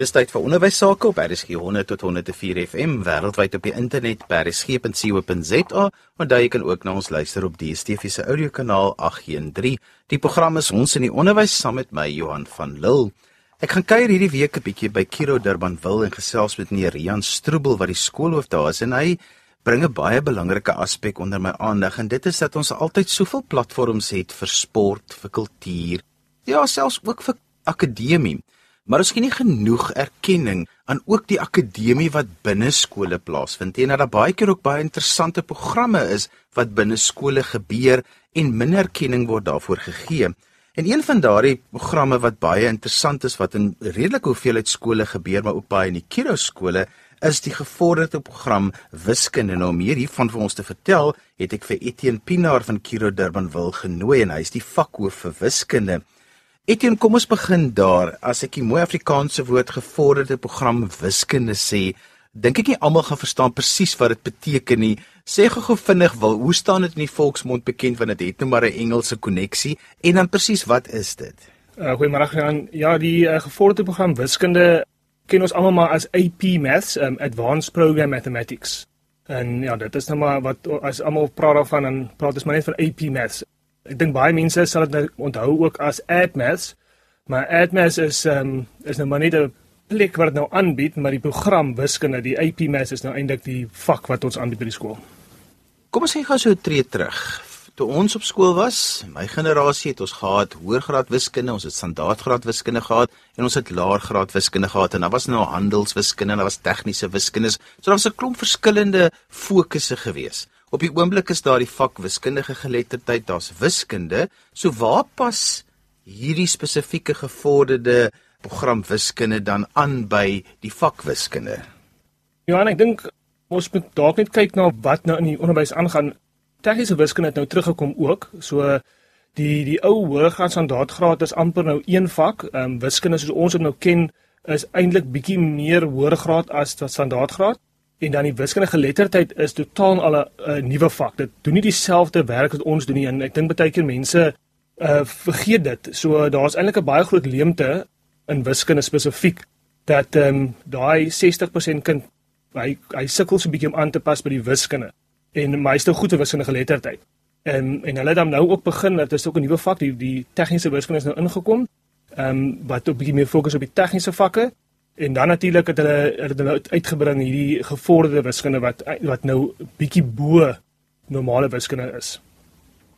Dis tyd vir onderwys sake op RSG 100 tot 104 FM wêreldwyd op die internet by rsg.co.za daar jy kan ook na ons luister op DSTV se audiokanaal 813. Die program is ons in die onderwys saam met my Johan van Lille. Ek gaan kuier hierdie week 'n bietjie by Kiro Durbanville en gesels met meneer Rian Stroebel wat die skoolhoof daar is en hy bring 'n baie belangrike aspek onder my aandag en dit is dat ons altyd soveel platforms het vir sport, vir kultuur, ja, selfs ook vir akademie. Maar gee nie genoeg erkenning aan ook die akademie wat binne skole plaasvind. En dat daar baie keer ook baie interessante programme is wat binne skole gebeur en minder erkenning word daarvoor gegee. En een van daardie programme wat baie interessant is wat in redelike hoeveelheid skole gebeur, maar ook baie in die Kiro skole, is die gevorderde program Wiskunde. Nou om hiervan vir ons te vertel, het ek vir Etienne Pinaar van Kiro Durbanville genooi en hy is die vakhoof vir wiskunde. Etienne, kom ons begin daar. As ek die mooi Afrikaanse woord gevorderde program wiskunde sê, dink ek nie almal gaan verstaan presies wat dit beteken nie. Sê gou-gou vinnig wil, hoe staan dit in die volksmond bekend want dit het nou maar 'n Engelse koneksie en dan presies wat is dit? Uh, Goeiemôre aan. Ja, die uh, gevorderde program wiskunde ken ons almal maar as AP Maths, um, Advanced Program Mathematics. En ja, dit is nou maar wat as almal praat daarvan en praat ons maar net van AP Maths. Ek dink baie mense sal dit nou onthou ook as AdMaths, maar AdMaths is ehm um, is nou maar net 'n plek wat nou aanbied, maar die program wiskunde, die AP Maths is nou eintlik die vak wat ons aanbied by die skool. Kom ons sê gou so 'n tree terug. Toe ons op skool was, my generasie het ons gehad hoërgraad wiskunde, ons het standaardgraad wiskunde gehad en ons het laergraad wiskunde gehad en daar was nou handelswiskunde en daar was tegniese wiskunde. So daar was 'n klomp verskillende fokusse geweest. Op die oomblik is daar die vak wiskundige geletterdheid, daar's wiskunde. So waar pas hierdie spesifieke gevorderde program wiskunde dan aan by die vak wiskunde? Ja, ek dink ons moet dalk net kyk na wat nou in die onderwys aangaan. Tegniese wiskunde het nou teruggekom ook. So die die ou hoërgraad standaardgraad is amper nou een vak. Ehm um, wiskunde soos ons dit nou ken is eintlik bietjie meer hoërgraad as wat standaardgraad en dan die wiskundige geletterdheid is totaal al 'n nuwe vak. Dit doen nie dieselfde werk wat ons doen nie en ek dink baie keer mense uh vergeet dit. So daar's eintlik 'n baie groot leemte in wiskunde spesifiek dat ehm um, daai 60% kind hy hy sukkel so 'n bietjie om aan te pas by die wiskunde en meeste goeie wiskundige geletterdheid. En en hulle het dan nou ook begin dat is ook 'n nuwe vak die die tegniese wiskunde is nou ingekom. Ehm um, wat op bietjie meer fokus op die tegniese vakke En dan natuurlik het hulle het hulle uitgebring hierdie gevorderde wiskunde wat wat nou bietjie bo normale wiskunde is.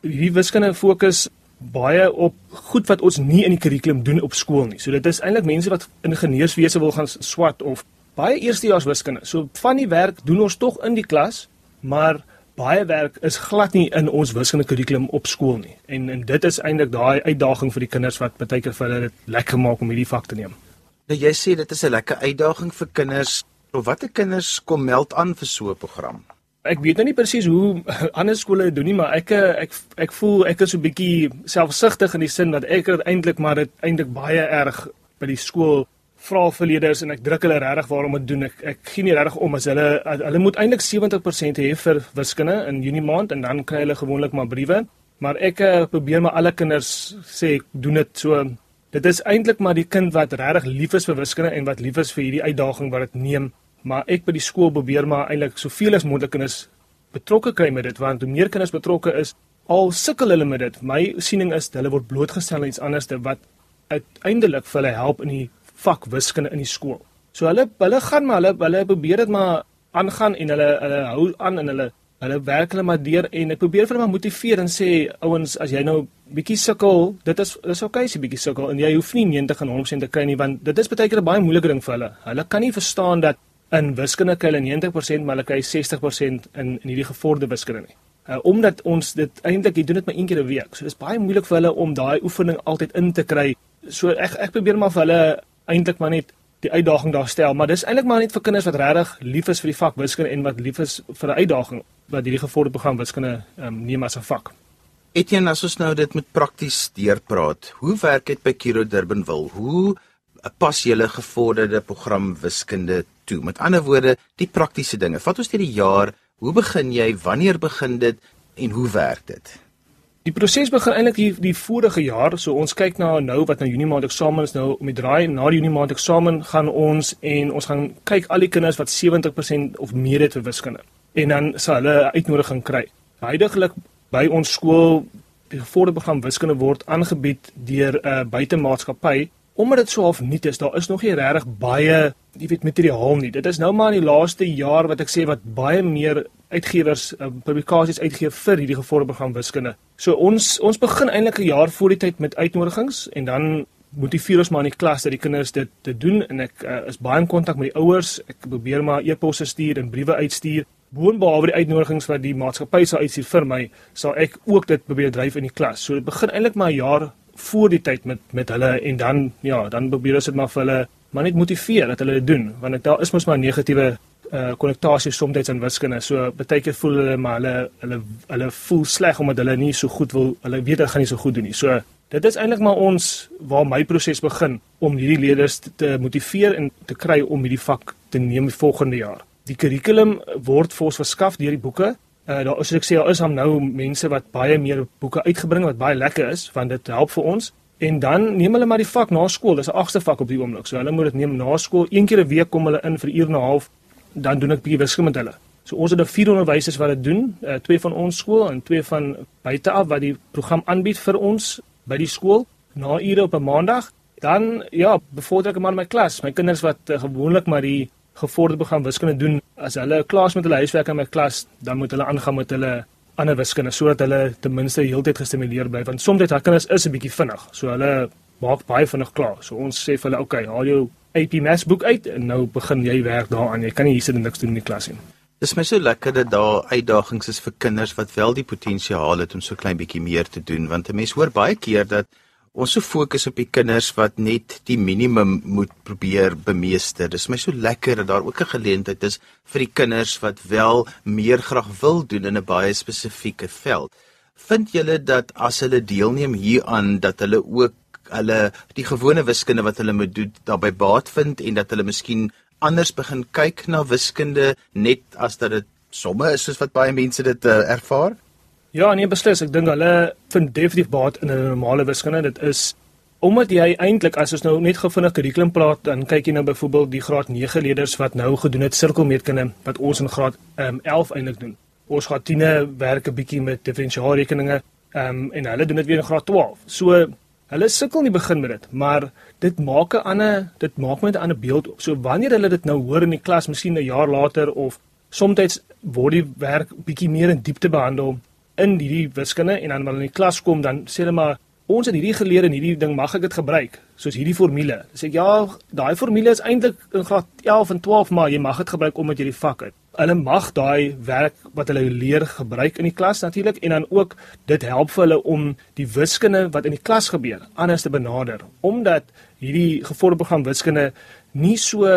Hierdie wiskunde fokus baie op goed wat ons nie in die kurrikulum doen op skool nie. So dit is eintlik mense wat ingenieurswese wil gaan swat of baie eerstejaars wiskunde. So van die werk doen ons tog in die klas, maar baie werk is glad nie in ons wiskunde kurrikulum op skool nie. En en dit is eintlik daai uitdaging vir die kinders wat baie keer vir hulle dit lekker maak om hierdie vak te neem. Nou jy sê dit is 'n lekker uitdaging vir kinders. Of watter kinders kom meld aan vir so 'n program? Ek weet nou nie presies hoe ander skole doen nie, maar ek ek ek voel ek is so 'n bietjie selfsugtig in die sin dat ek eintlik maar dit eintlik baie erg by die skool vra vir leerders en ek druk hulle regtig waarom dit doen. Ek ek gee nie regtig om as hulle hulle moet eintlik 70% hê vir wiskunde in Junie maand en dan kry hulle gewoonlik maar briewe. Maar ek uh, probeer maar alle kinders sê doen dit so Dit is eintlik maar die kind wat regtig lief is vir wiskunde en wat lief is vir hierdie uitdaging wat dit neem. Maar ek by die skool probeer maar eintlik soveel as moontlik kinders betrokke kry met dit want hoe meer kinders betrokke is, al sukkel hulle met dit. My siening is hulle word blootgestel aan iets anderste wat uiteindelik vir hulle help in die vak wiskunde in die skool. So hulle hulle gaan maar hulle hulle probeer dit maar aangaan en hulle hulle hou aan en hulle hulle werk hulle maar deur en ek probeer vir hulle maar motiveer en sê ouens as jy nou bietjie sukkel, dit is dis okay as jy bietjie sukkel en jy hoef nie 90 en 100% te kry nie want dit is baie keer 'n baie moeilike ding vir hulle. Hulle kan nie verstaan dat in wiskunde kry hulle 90% maar hulle kry 60% in in hierdie gevorderde wiskunde nie. Uh, omdat ons dit eintlik doen dit maar een keer 'n week. So dis baie moeilik vir hulle om daai oefening altyd in te kry. So ek ek probeer maar vir hulle eintlik maar net die uitdaging daar stel, maar dis eintlik maar net vir kinders wat regtig lief is vir die vak wiskunde en wat lief is vir 'n uitdaging wat hierdie gevorderde program wiskunde um, neem as 'n vak. Etienne, as ons nou dit met prakties deurpraat, hoe werk dit by Kiro Durbanville? Hoe pas julle gevorderde program wiskunde toe? Met ander woorde, die praktiese dinge. Vat ons deur die jaar, hoe begin jy? Wanneer begin dit en hoe werk dit? Die proses begin eintlik die, die vorige jaar. So ons kyk na nou wat nou Junie maand eksamen is nou om die draai na die Junie maand eksamen gaan ons en ons gaan kyk al die kinders wat 70% of meer het vir wiskunde. En dan sal hulle uitnodiging kry. Heidiglik by ons skool gevorderde program wiskunde word aangebied deur 'n uh, buitemaatskappy omdat dit so half nuut is, daar is nog nie regtig baie, jy weet, materiaal nie. Dit is nou maar in die laaste jaar wat ek sê wat baie meer uitgewers uh, publikasies uitgee vir hierdie gevorderde program wiskunde. So ons ons begin eintlik 'n jaar voor die tyd met uitnodigings en dan motiveer ons maar in die klas dat die kinders dit te doen en ek uh, is baie in kontak met die ouers. Ek probeer maar e-posse stuur en briewe uitstuur. Boonbehalwe die uitnodigings wat die maatskappy sal uitstuur vir my, sal ek ook dit probeer dryf in die klas. So dit begin eintlik maar 'n jaar voor die tyd met met hulle en dan ja, dan probeer ons dit maar vir hulle maar net motiveer dat hulle dit doen want ek daar is mos maar negatiewe uh konnotasie soms in wiskunde. So baie keer voel hulle maar hulle hulle hulle voel sleg omdat hulle nie so goed wil hulle weet hulle gaan nie so goed doen nie. So dit is eintlik maar ons waar my proses begin om hierdie leerders te, te motiveer en te kry om hierdie vak te neem volgende jaar. Die kurrikulum word vir ons verskaf deur die boeke. Uh, daar is ek sê daar is hom nou mense wat baie meer boeke uitgebring wat baie lekker is want dit help vir ons. En dan neem hulle maar die vak na skool. Dis 'n agste vak op die oomblik. So hulle moet dit neem na skool. Een keer 'n week kom hulle in vir uur en 'n half dan doen ek bietjie wiskunde met hulle. So ons het 'n vier onderwysers wat dit doen. Uh, twee van ons skool en twee van buite af wat die program aanbied vir ons by die skool na ure op 'n maandag. Dan ja bevorder ek maar my klas. My kinders wat uh, gewoonlik maar die gevorderde program wiskunde doen as hulle klaar is met hulle huiswerk in my klas dan moet hulle aangaan met hulle ander wiskunde sodat hulle ten minste heeltyd gestimuleer bly want soms het hulle kinders is 'n bietjie vinnig so hulle maak baie vinnig klaar. So ons sê vir hulle okay haal jou AP Maths boek uit en nou begin jy werk daaraan. Jy kan nie hier sit en niks doen in die klas nie. Dis my so lekker dat daar uitdagings is vir kinders wat wel die potensiaal het om so klein bietjie meer te doen want 'n mens hoor baie keer dat ons so fokus op die kinders wat net die minimum moet probeer bemeester. Dis my so lekker dat daar ook 'n geleentheid is vir die kinders wat wel meer graag wil doen in 'n baie spesifieke veld. Vind julle dat as hulle deelneem hieraan dat hulle ook hulle die gewone wiskunde wat hulle moet doen daarbey baat vind en dat hulle miskien anders begin kyk na wiskunde net as dat dit somme is soos wat baie mense dit uh, ervaar? Ja, nee beslis, ek dink hulle vind definitief baat in 'n normale wiskunde. Dit is omdat jy eintlik as ons nou net gevinnig kurrikulum praat, dan kyk jy nou byvoorbeeld die graad 9 leerders wat nou gedoen het sirkelmeetkunde wat ons in graad um, 11 eintlik doen. Ons graad 10 werk 'n bietjie met diferensiaalrekeninge um, en hulle doen dit weer in graad 12. So hulle sukkel nie begin met dit, maar dit maak 'n ander dit maak met 'n ander beeld op. So wanneer hulle dit nou hoor in die klas, miskien 'n jaar later of soms word die werk bietjie meer in diepte behandel in hierdie wiskunde en dan wanneer in die klas kom dan sê hulle maar ons het hierdie geleer en hierdie ding mag ek dit gebruik soos hierdie formule. Sê ek ja, daai formule is eintlik in graad 11 en 12 maar jy mag dit gebruik omdat jy die vak het. Hulle mag daai werk wat hulle leer gebruik in die klas natuurlik en dan ook dit help vir hulle om die wiskunde wat in die klas gebeur anders te benader omdat hierdie gevorderde program wiskunde nie so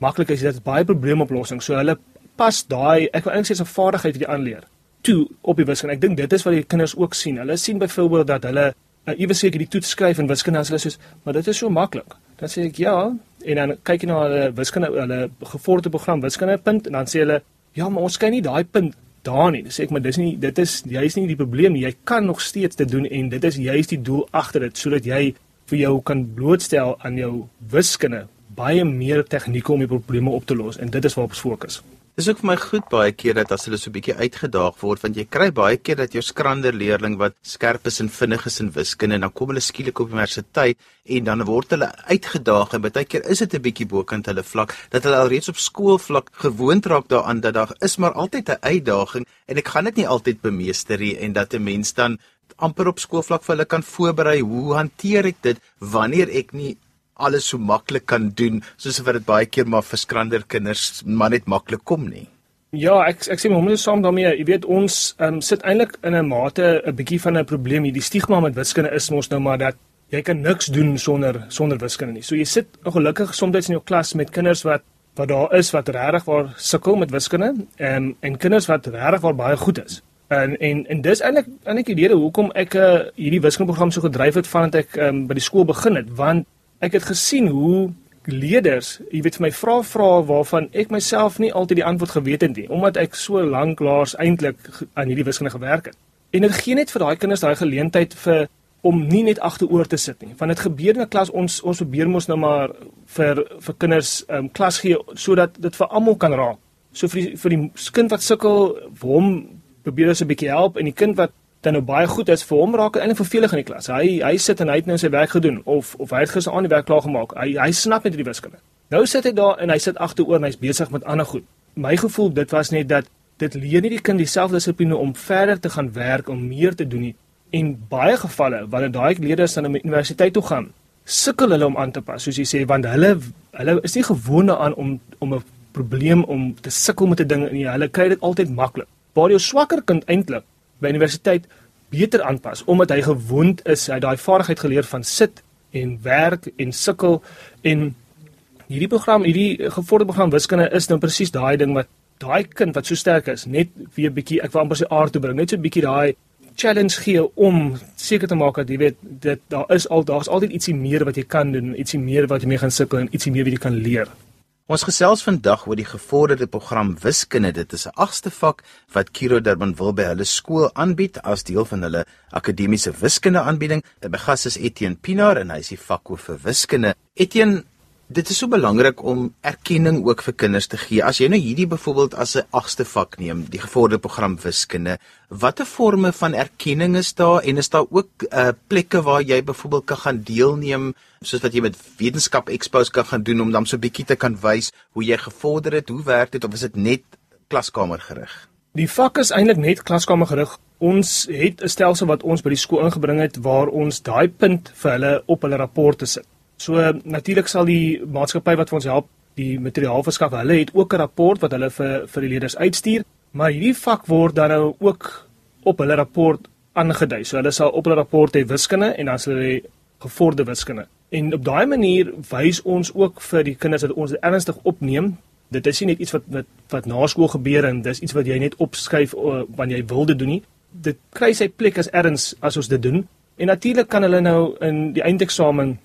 maklik is dit baie probleemoplossing. So hulle pas daai ek wil eintlik sê 'n vaardigheid wat jy aanleer toe op die wiskunde. Ek dink dit is wat die kinders ook sien. Hulle sien byvoorbeeld dat hulle uh, iewers seker die toets skryf in wiskunde as hulle soos, maar dit is so maklik. Dan sê ek ja en dan kyk jy na hulle wiskunde hulle gevorderde program wiskunde punt en dan sê hulle ja, maar ons kry nie daai punt daar nie. Dan sê ek maar dis nie dit is jy's nie die probleem nie. Jy kan nog steeds dit doen en dit is juist die doel agter dit sodat jy vir jou kan blootstel aan jou wiskunde baie meer tegnieke om die probleme op te los en dit is waarop ons fokus. Dis ook vir my goed baie keer dat as hulle so 'n bietjie uitgedaag word want jy kry baie keer dat jou skrander leerling wat skerp is en vinnig is in wiskunde en dan kom hulle skielik op universiteit en dan word hulle uitgedaag en baie keer is dit 'n bietjie bokant hulle vlak dat hulle alreeds op skoolvlak gewoond raak daaraan dat daar is maar altyd 'n uitdaging en ek gaan dit nie altyd bemeester nie en dat 'n mens dan amper op skoolvlak vir hulle kan voorberei hoe hanteer ek dit wanneer ek nie alles so maklik kan doen soos wat dit baie keer maar vir skrander kinders maar net maklik kom nie. Ja, ek ek sê momenteer saam daarmee, jy weet ons um, sit eintlik in 'n mate 'n bietjie van 'n probleem hier. Die stigma met wiskunde is mos nou maar dat jy kan niks doen sonder sonder wiskunde nie. So jy sit ongelukkig soms in jou klas met kinders wat wat daar is wat regtig waar sukkel met wiskunde en en kinders wat regtig waar baie goed is. En en en dis eintlik eintlik die rede hoekom ek uh, hierdie wiskundeprogram so gedryf het vandat ek um, by die skool begin het, want ek het gesien hoe leerders, jy weet vir my vra vra waarvan ek myself nie altyd die antwoord geweet het nie, omdat ek so lank laas eintlik aan hierdie wiskunde gewerk het. En dit gee net vir daai kinders daai geleentheid vir om nie net agteroor te sit nie. Want dit gebeur in 'n klas ons ons probeer mos nou maar vir vir kinders ehm um, klas gee sodat dit vir almal kan raak. So vir die, vir die kind wat sukkel, hom probeer ons 'n bietjie help en die kind wat dan nou baie goed is vir hom raak eintlik vervelig in die klas. Hy hy sit en hy het nou sy werk gedoen of of hy het gister aan die werk klaar gemaak. Hy hy snap net die wiskunde. Nou sit hy daar en hy sit agteroor en hy's besig met ander goed. My gevoel dit was net dat dit leer nie die kind dieselfde dissipline om verder te gaan werk om meer te doen nie. En baie gevalle wanneer daai leerders dan na die universiteit toe gaan, sukkel hulle om aan te pas, soos jy sê, want hulle hulle is nie gewoond aan om om 'n probleem om te sukkel met 'n ding nie. Hulle kry dit altyd maklik. Waar jou swakker kind eintlik by universiteit beter aanpas omdat hy gewoond is, hy daai vaardigheid geleer van sit en werk en sukkel en hierdie program, hierdie gevorderde program wiskunde is nou presies daai ding wat daai kind wat so sterk is, net weer bietjie ek wil amper sy aard toe bring, net so bietjie daai challenge gee om seker te maak dat jy weet dit daar is al daar's altyd ietsie meer wat jy kan doen, ietsie meer wat jy mee gaan sukkel en ietsie meer wat jy kan leer. Ons gesels vandag oor die gevorderde program Wiskunde. Dit is 'n agste vak wat Kiro Durban wil by hulle skool aanbied as deel van hulle akademiese wiskunde aanbieding. By gas is Etienne Pinaar en hy is die vakhoof vir wiskunde. Etienne, dit is so belangrik om erkenning ook vir kinders te gee. As jy nou hierdie byvoorbeeld as 'n agste vak neem, die gevorderde program wiskunde, watter forme van erkenning is daar en is daar ook uh, plekke waar jy byvoorbeeld kan gaan deelneem soos wat jy met wetenskap expos kan gaan doen om dan so 'n bietjie te kan wys hoe jy gevorder het, hoe werk dit of is dit net klaskamer gerig? Die vak is eintlik net klaskamer gerig. Ons het 'n stelsel wat ons by die skool ingebring het waar ons daai punt vir hulle op hulle rapporte sit. So natuurlik sal die maatskappy wat vir ons help die materiaal verskaf, hulle het ook 'n rapport wat hulle vir vir die leerders uitstuur, maar hierdie vak word dan nou ook op hulle rapport aangedui. So hulle sal op hulle rapport hê wiskunde en dan sal hulle gevorderde wiskunde. En op daai manier wys ons ook vir die kinders dat ons dit ernstig opneem. Dit is nie net iets wat wat, wat na skool gebeur en dis iets wat jy net opskryf uh, wanneer jy wil dit doen nie. Dit kry sy plek as erns as ons dit doen. En natuurlik kan hulle nou in die eindeksamen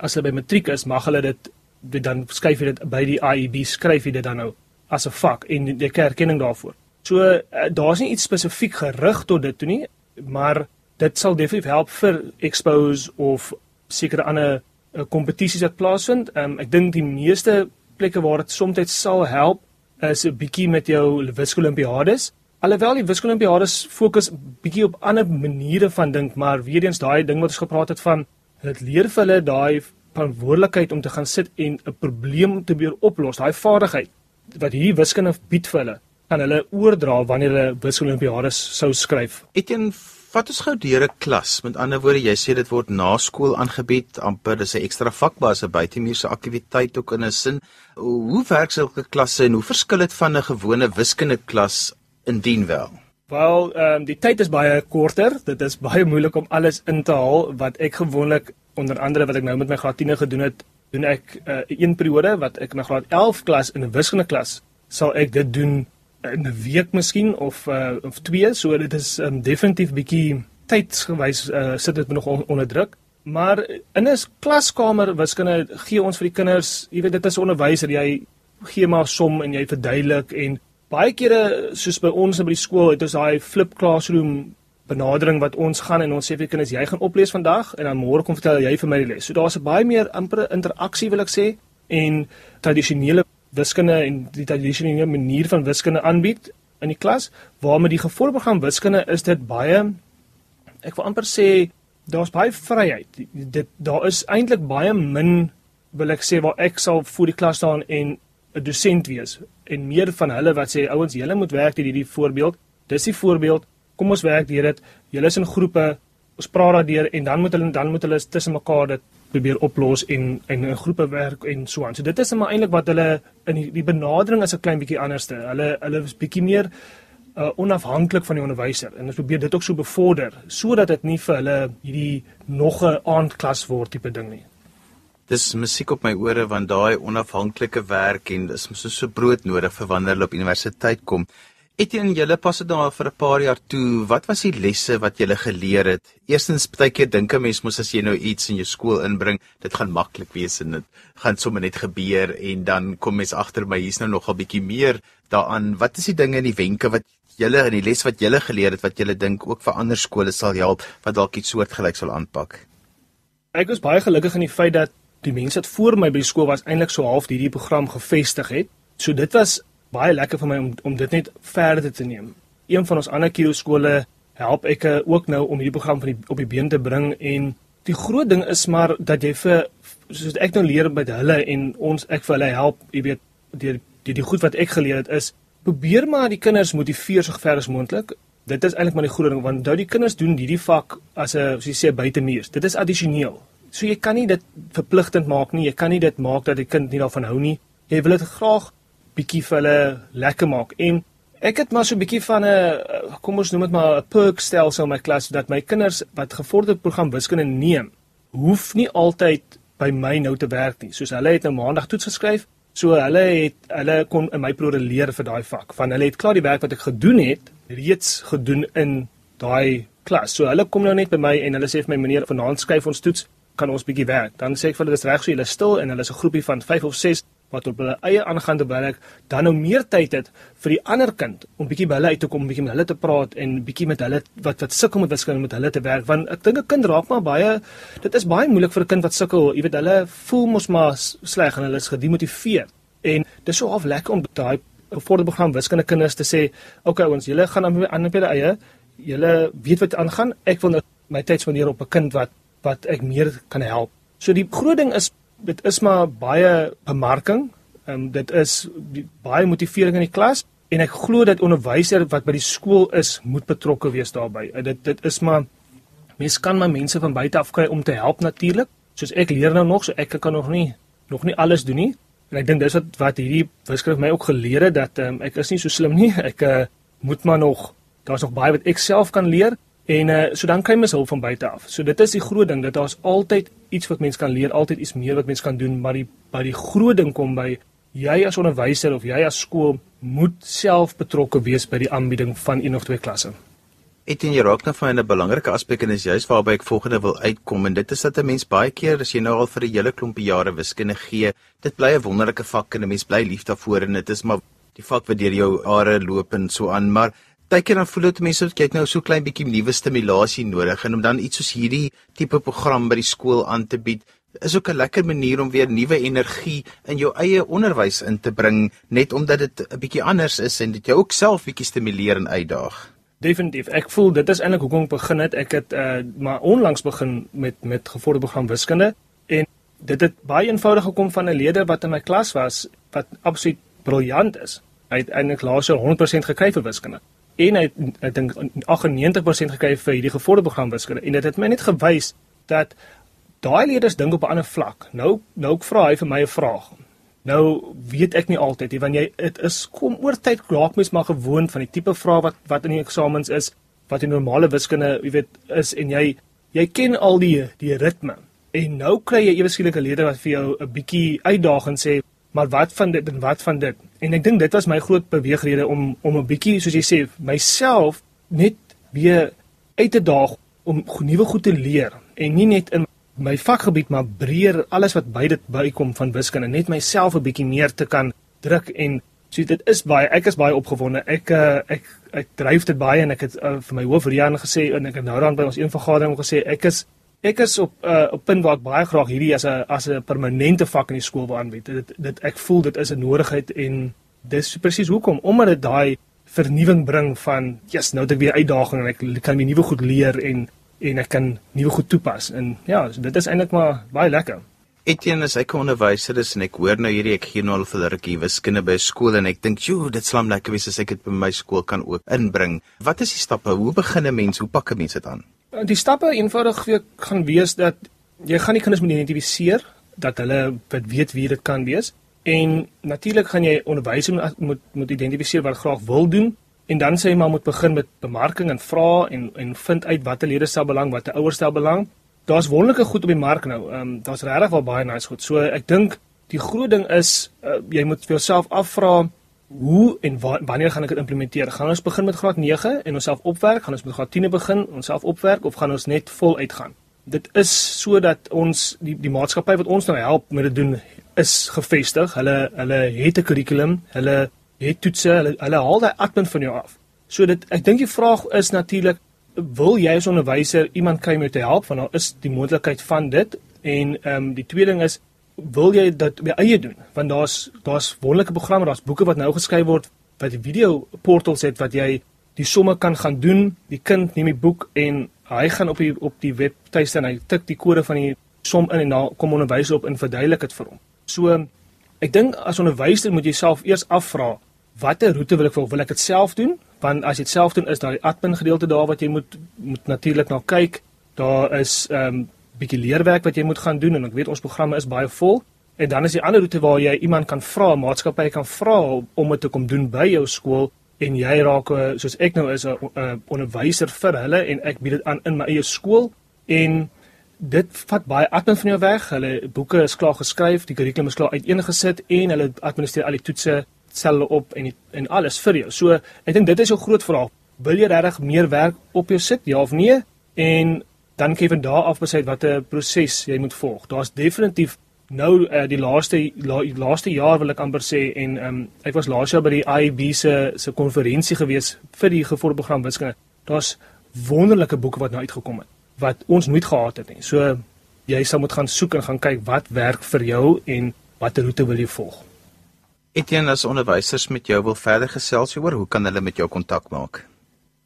as hulle by matriek is, mag hulle dit dit dan skryf jy dit by die IEB skryf jy dit dan nou as 'n vak en jy kry erkenning daarvoor. So uh, daar's nie iets spesifiek gerig tot dit toe nie, maar dit sal definitief help vir expos of sekere ander kompetisies uh, wat plaasvind. Um, ek dink die meeste plekke waar dit soms sal help is 'n bietjie met jou wiskundeolimpiades. Alhoewel die wiskundeolimpiades fokus bietjie op ander maniere van dink, maar weer eens daai ding wat ons gepraat het van dit leer vir hulle daai verantwoordelikheid om te gaan sit en 'n probleem te probeer oplos. Daai vaardigheid wat hier wiskunde bied vir hulle, kan hulle oordra wanneer hulle wiskunde olimpiades sou skryf. Etien Wat is gou deur 'n klas? Met ander woorde, jy sê dit word na skool aangebied, amper dis 'n ekstra vakbase buitemuurse aktiwiteit ook in 'n sin. Hoe werk sulke klasse en hoe verskil dit van 'n gewone wiskunde klas indien wel? Wel, ehm um, die tyd is baie korter. Dit is baie moeilik om alles in te haal wat ek gewoonlik onder andere wat ek nou met my graad 10 gedoen het, doen ek 'n uh, een periode wat ek in graad 11 klas in 'n wiskunde klas sal ek dit doen in 'n week miskien of uh, of twee, so dit is um, definitief bietjie tydsgewys uh, sit dit nog on, onder druk. Maar in 'n klaskamer wiskunde gee ons vir die kinders, jy weet dit is onderwyser, jy gee maar som en jy verduidelik en baie kere soos by ons by die skool het ons daai flip classroom benadering wat ons gaan en ons sê vir kinders jy gaan oplees vandag en dan môre kom vertel jy vir my die les. So daar's 'n baie meer ampere interaksie wil ek sê en tradisionele wiskunde en die tradisionele manier van wiskunde aanbied in die klas waarmee die gevolgprogram wiskunde is dit baie ek wil amper sê daar's baie vryheid. Dit daar is eintlik baie min wil ek sê waar ek sal voor die klas staan en 'n dosent wees en meer van hulle wat sê ouens julle moet werk deur hierdie voorbeeld. Dis die voorbeeld. Kom ons werk deur dit. Julle is in groepe. Ons praat daardeur en dan moet hulle dan moet hulle tussen mekaar dit probeer oplos en en in groepe werk en so aan. So dit is maar eintlik wat hulle in die, die benadering is 'n klein bietjie anderste. Hulle hulle is bietjie meer uh, onafhanklik van die onderwyser en ons probeer dit ook so bevorder sodat dit nie vir hulle hierdie nog 'n aandklas word tipe ding nie. Dis musiek op my ore want daai onafhanklike werk en dis mos so brood nodig vir wanneer hulle op universiteit kom. Etienne, julle pas dit nou vir 'n paar jaar toe. Wat was die lesse wat julle geleer het? Eerstens, baie keer dink 'n mens mos as jy nou iets in jou skool inbring, dit gaan maklik wees en dit gaan sommer net gebeur en dan kom mens agter my hier's nou nogal bietjie meer daaraan. Wat is die dinge en die wenke wat julle in die les wat julle geleer het wat julle dink ook vir ander skole sal help wat dalk iets soortgelyks sal aanpak? Ek was baie gelukkig in die feit dat die mense wat voor my by die skool was eintlik so half hierdie program gevestig het. So dit was baie lekker vir my om om dit net verder te neem. Een van ons ander kiro skole help ek eh, ook nou om hierdie program van die op die been te bring en die groot ding is maar dat jy vir soos ek nou leer by hulle en ons ek vir hulle help, jy weet, deur die die goed wat ek geleer het is probeer maar die kinders motiveer so ver as moontlik. Dit is eintlik maar die groot ding want nou die kinders doen hierdie vak as 'n soos jy sê buitemuur. Dit is addisioneel. So jy kan nie dit verpligtend maak nie. Jy kan nie dit maak dat die kind nie daarvan hou nie. Jy wil dit graag bietjie vir hulle lekker maak. En ek het maar so 'n bietjie van 'n kom ons noem dit maar 'n perk stelsel in my klas dat my kinders wat gevorderde program wiskunde neem, hoef nie altyd by my nou te werk nie. Soos hulle het nou maandag toets geskryf, so hulle het hulle kon in my proleer vir daai vak. Van hulle het klaar die werk wat ek gedoen het reeds gedoen in daai klas. So hulle kom nou net by my en hulle sê vir my meneer vanaand skryf ons toets kan ons bietjie werk. Dan sê ek vir hulle dis reg so julle stil en hulle is 'n groepie van 5 of 6 wat op hulle eie aangaan te werk, dan nou meer tyd het vir die ander kind om bietjie by hulle uit te kom, bietjie met hulle te praat en bietjie met hulle wat wat sukkel met wiskunde met hulle te werk want ek dink 'n kind raak maar baie dit is baie moeilik vir 'n kind wat sukkel, jy weet hulle voel mos maar sleg en hulle is gedemotiveer. En dis so half lekker om daai die program wiskunde kinders te sê, "Oké okay, ons, julle gaan aan aan op julle eie. Julle weet wat aangaan. Ek wil nou my tyd spandeer op 'n kind wat wat ek meer kan help." So die groot ding is dit is maar baie bemarking. Ehm um, dit is die, baie motivering in die klas en ek glo dat onderwysers wat by die skool is, moet betrokke wees daarbey. Uh, dit dit is maar mens kan maar mense van buite af kry om te help natuurlik. Soos ek leer nou nog, so ek kan nog nie nog nie alles doen nie. En ek dink dis wat wat hierdie wiskunde my ook geleer het dat um, ek is nie so slim nie. Ek uh, moet maar nog daar's nog baie wat ek self kan leer. En uh, so dan kry mens hulp van buite af. So dit is die groot ding dat daar's altyd iets wat mens kan leer, altyd iets meer wat mens kan doen, maar die by die groot ding kom by jy as onderwyser of jy as skool moet self betrokke wees by die aanbieding van een of twee klasse. Etien jy raak nou van 'n belangrike aspek en is juist waarby ek volgende wil uitkom en dit is dat 'n mens baie keer as jy nou al vir 'n hele klompie jare wiskunde gee, dit bly 'n wonderlike vak en 'n mens bly lief daarvoor en dit is maar die vak wat deur jou are loop en so aan, maar Partykeer dan voel dit mense dat jy nou so klein bietjie nuwe stimulasie nodig en om dan iets soos hierdie tipe program by die skool aan te bied is ook 'n lekker manier om weer nuwe energie in jou eie onderwys in te bring net omdat dit 'n bietjie anders is en dit jou ook self bietjie stimuleer en uitdaag. Definitief. Ek voel dit is eintlik hoekom ek begin het. Ek het uh maar onlangs begin met met gevorderde program wiskunde en dit het baie eenvoudig gekom van 'n leerder wat in my klas was wat absoluut briljant is. Hy het eintlik laas jaar 100% gekry vir wiskunde en hy ek dink 98% gekry vir hierdie gevorderde program wiskunde en dit het my net gewys dat daai leerders dink op 'n ander vlak. Nou nou vra hy vir my 'n vraag. Nou weet ek nie altyd nie want jy dit is kom oor tyd raak mens maar gewoond van die tipe vrae wat wat in die eksamens is, wat in normale wiskunde, jy weet, is en jy jy ken al die die ritme. En nou kry jy ewe skielik 'n leerder wat vir jou 'n bietjie uitdaag en sê, "Maar wat van dit en wat van dit?" En ek dink dit was my groot beweegrede om om 'n bietjie soos jy sê myself net weer uit te daag om nuwe goed te leer. En nie net in my vakgebied maar breër alles wat by dit bykom van wiskunde. Net myself 'n bietjie meer te kan druk en so dit is baie ek is baie opgewonde. Ek uh, ek ek dryf dit baie en ek het uh, vir my hoof Rian gesê en ek het nou dan by ons een vergadering gesê ek is ek is op uh, op punt waar ek baie graag hierdie as 'n as 'n permanente vak in die skool wil aanbied. Dit dit ek voel dit is 'n nodigheid en dis presies hoekom omdat dit daai vernuwing bring van yes, nou het ek weer uitdaging en ek kan my nuwe goed leer en en ek kan nuwe goed toepas. En ja, so dit is eintlik maar baie lekker. Etienne is ek onderwyser is en ek hoor nou hierdie ek gee nou al vir rukkie wiskunde by skool en ek dink, "Joe, dit slam lekker wees as ek dit by my skool kan ook inbring." Wat is die stappe? Hoe begin 'n mens? Hoe pak 'n mens dit aan? Eh, die stappe eenvoudig weer gaan wees dat jy gaan die kinders moet identifiseer dat hulle wat weet wie dit kan wees. En natuurlik gaan jy onderwysers moet moet identifiseer wat graag wil doen. En dan sê jy maar moet begin met bemarking en vra en en vind uit watter lede stel belang watter ouers stel belang. Daar's wonderlike goed op die mark nou. Um, daar's regtig wel baie nice goed. So ek dink die groot ding is uh, jy moet vir jouself afvra hoe en wa wanneer gaan ek dit implementeer? Gaan ons begin met graad 9 en onsself opwerk? Gaan ons met graad 10 begin onsself opwerk of gaan ons net vol uitgaan? Dit is sodat ons die die maatskappy wat ons nou help met dit doen is gevestig. Hulle hulle het 'n kurrikulum, hulle het toetse, hulle hulle haal daai admin van jou af. So dit ek dink die vraag is natuurlik wil jy as onderwyser iemand kry om jou te help want daar is die moontlikheid van dit en ehm um, die tweede ding is wil jy dit op jou eie doen? Want daar's daar's wonderlike programme daar's boeke wat nou geskryf word wat video portals het wat jy die somme kan gaan doen. Die kind neem die boek en hy gaan op die op die webtuiste en hy tik die kode van die som in en dan kom onderwyser op en verduidelik dit vir hom. So ek dink as onderwyser moet jy self eers afvra watter roete wil ek volg? Wil ek dit self doen? Want as jy dit self doen is daar die admin gedeelte daar wat jy moet moet natuurlik na kyk. Daar is ehm um, bietjie leerwerk wat jy moet gaan doen en ek weet ons programme is baie vol. En dan is die ander roete waar jy iemand kan vra, maatskappy kan vra om dit te kom doen by jou skool en jy raak eh, soos ek nou is 'n onderwyser vir hulle en ek bied dit aan in my eie skool en dit vat baie admin van jou weg. Hulle boeke is klaar geskryf, die kurrikulum is klaar uiteengesit en hulle administreer al die toetse sel op en die, en alles vir jou. So ek dink dit is 'n groot vraag. Wil jy regtig meer werk op jou sit, ja of nee? En dan kan jy van daar af besluit watter proses jy moet volg. Daar's definitief nou uh, die laaste la, laaste jaar wil ek amper sê en um, ek was laas jaar by die IB se se konferensie gewees vir die gevolgprogram wiskunde. Daar's wonderlike boeke wat nou uitgekom het wat ons nooit gehad het nie. So jy sal moet gaan soek en gaan kyk wat werk vir jou en watter roete wil jy volg. Etienne as onderwysers met jou wil verder gesels oor hoe kan hulle met jou kontak maak?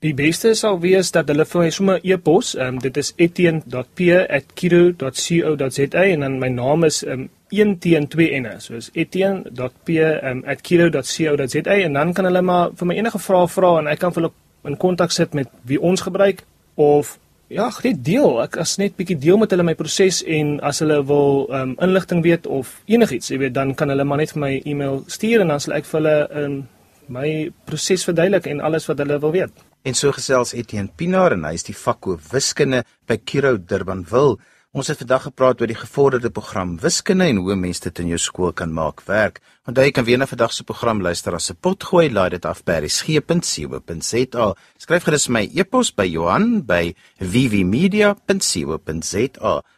Die beste sal wees dat hulle vir my sommer e-pos, ehm um, dit is etienne.p@kiro.co.za en dan my naam is ehm um, 1 teen 2 enne. So is etienne.p@kiro.co.za um, en dan kan hulle maar vir my enige vrae vra en ek kan vir hulle in kontak sit met wie ons gebruik of ja, net deel. Ek as net bietjie deel met hulle my proses en as hulle wil ehm um, inligting weet of enigiets, jy weet, dan kan hulle maar net vir my e-mail stuur en dan sal ek vir hulle ehm um, my proses verduidelik en alles wat hulle wil weet. En so gesels Etienne Pinaar en hy is die vakhoof wiskunde by Kiro Durbanville. Ons het vandag gepraat oor die gevorderde program wiskunde en hoe mense dit in jou skool kan maak werk. Onthou jy kan weer na vandag se program luister as 'n potgooi, laai dit af by resgep.co.za. Skryf gerus my e-pos by Johan by vvmedia.co.za.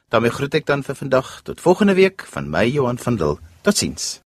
daarmee groet ek dan vir vandag tot volgende week van my Johan van Dil. Totsiens.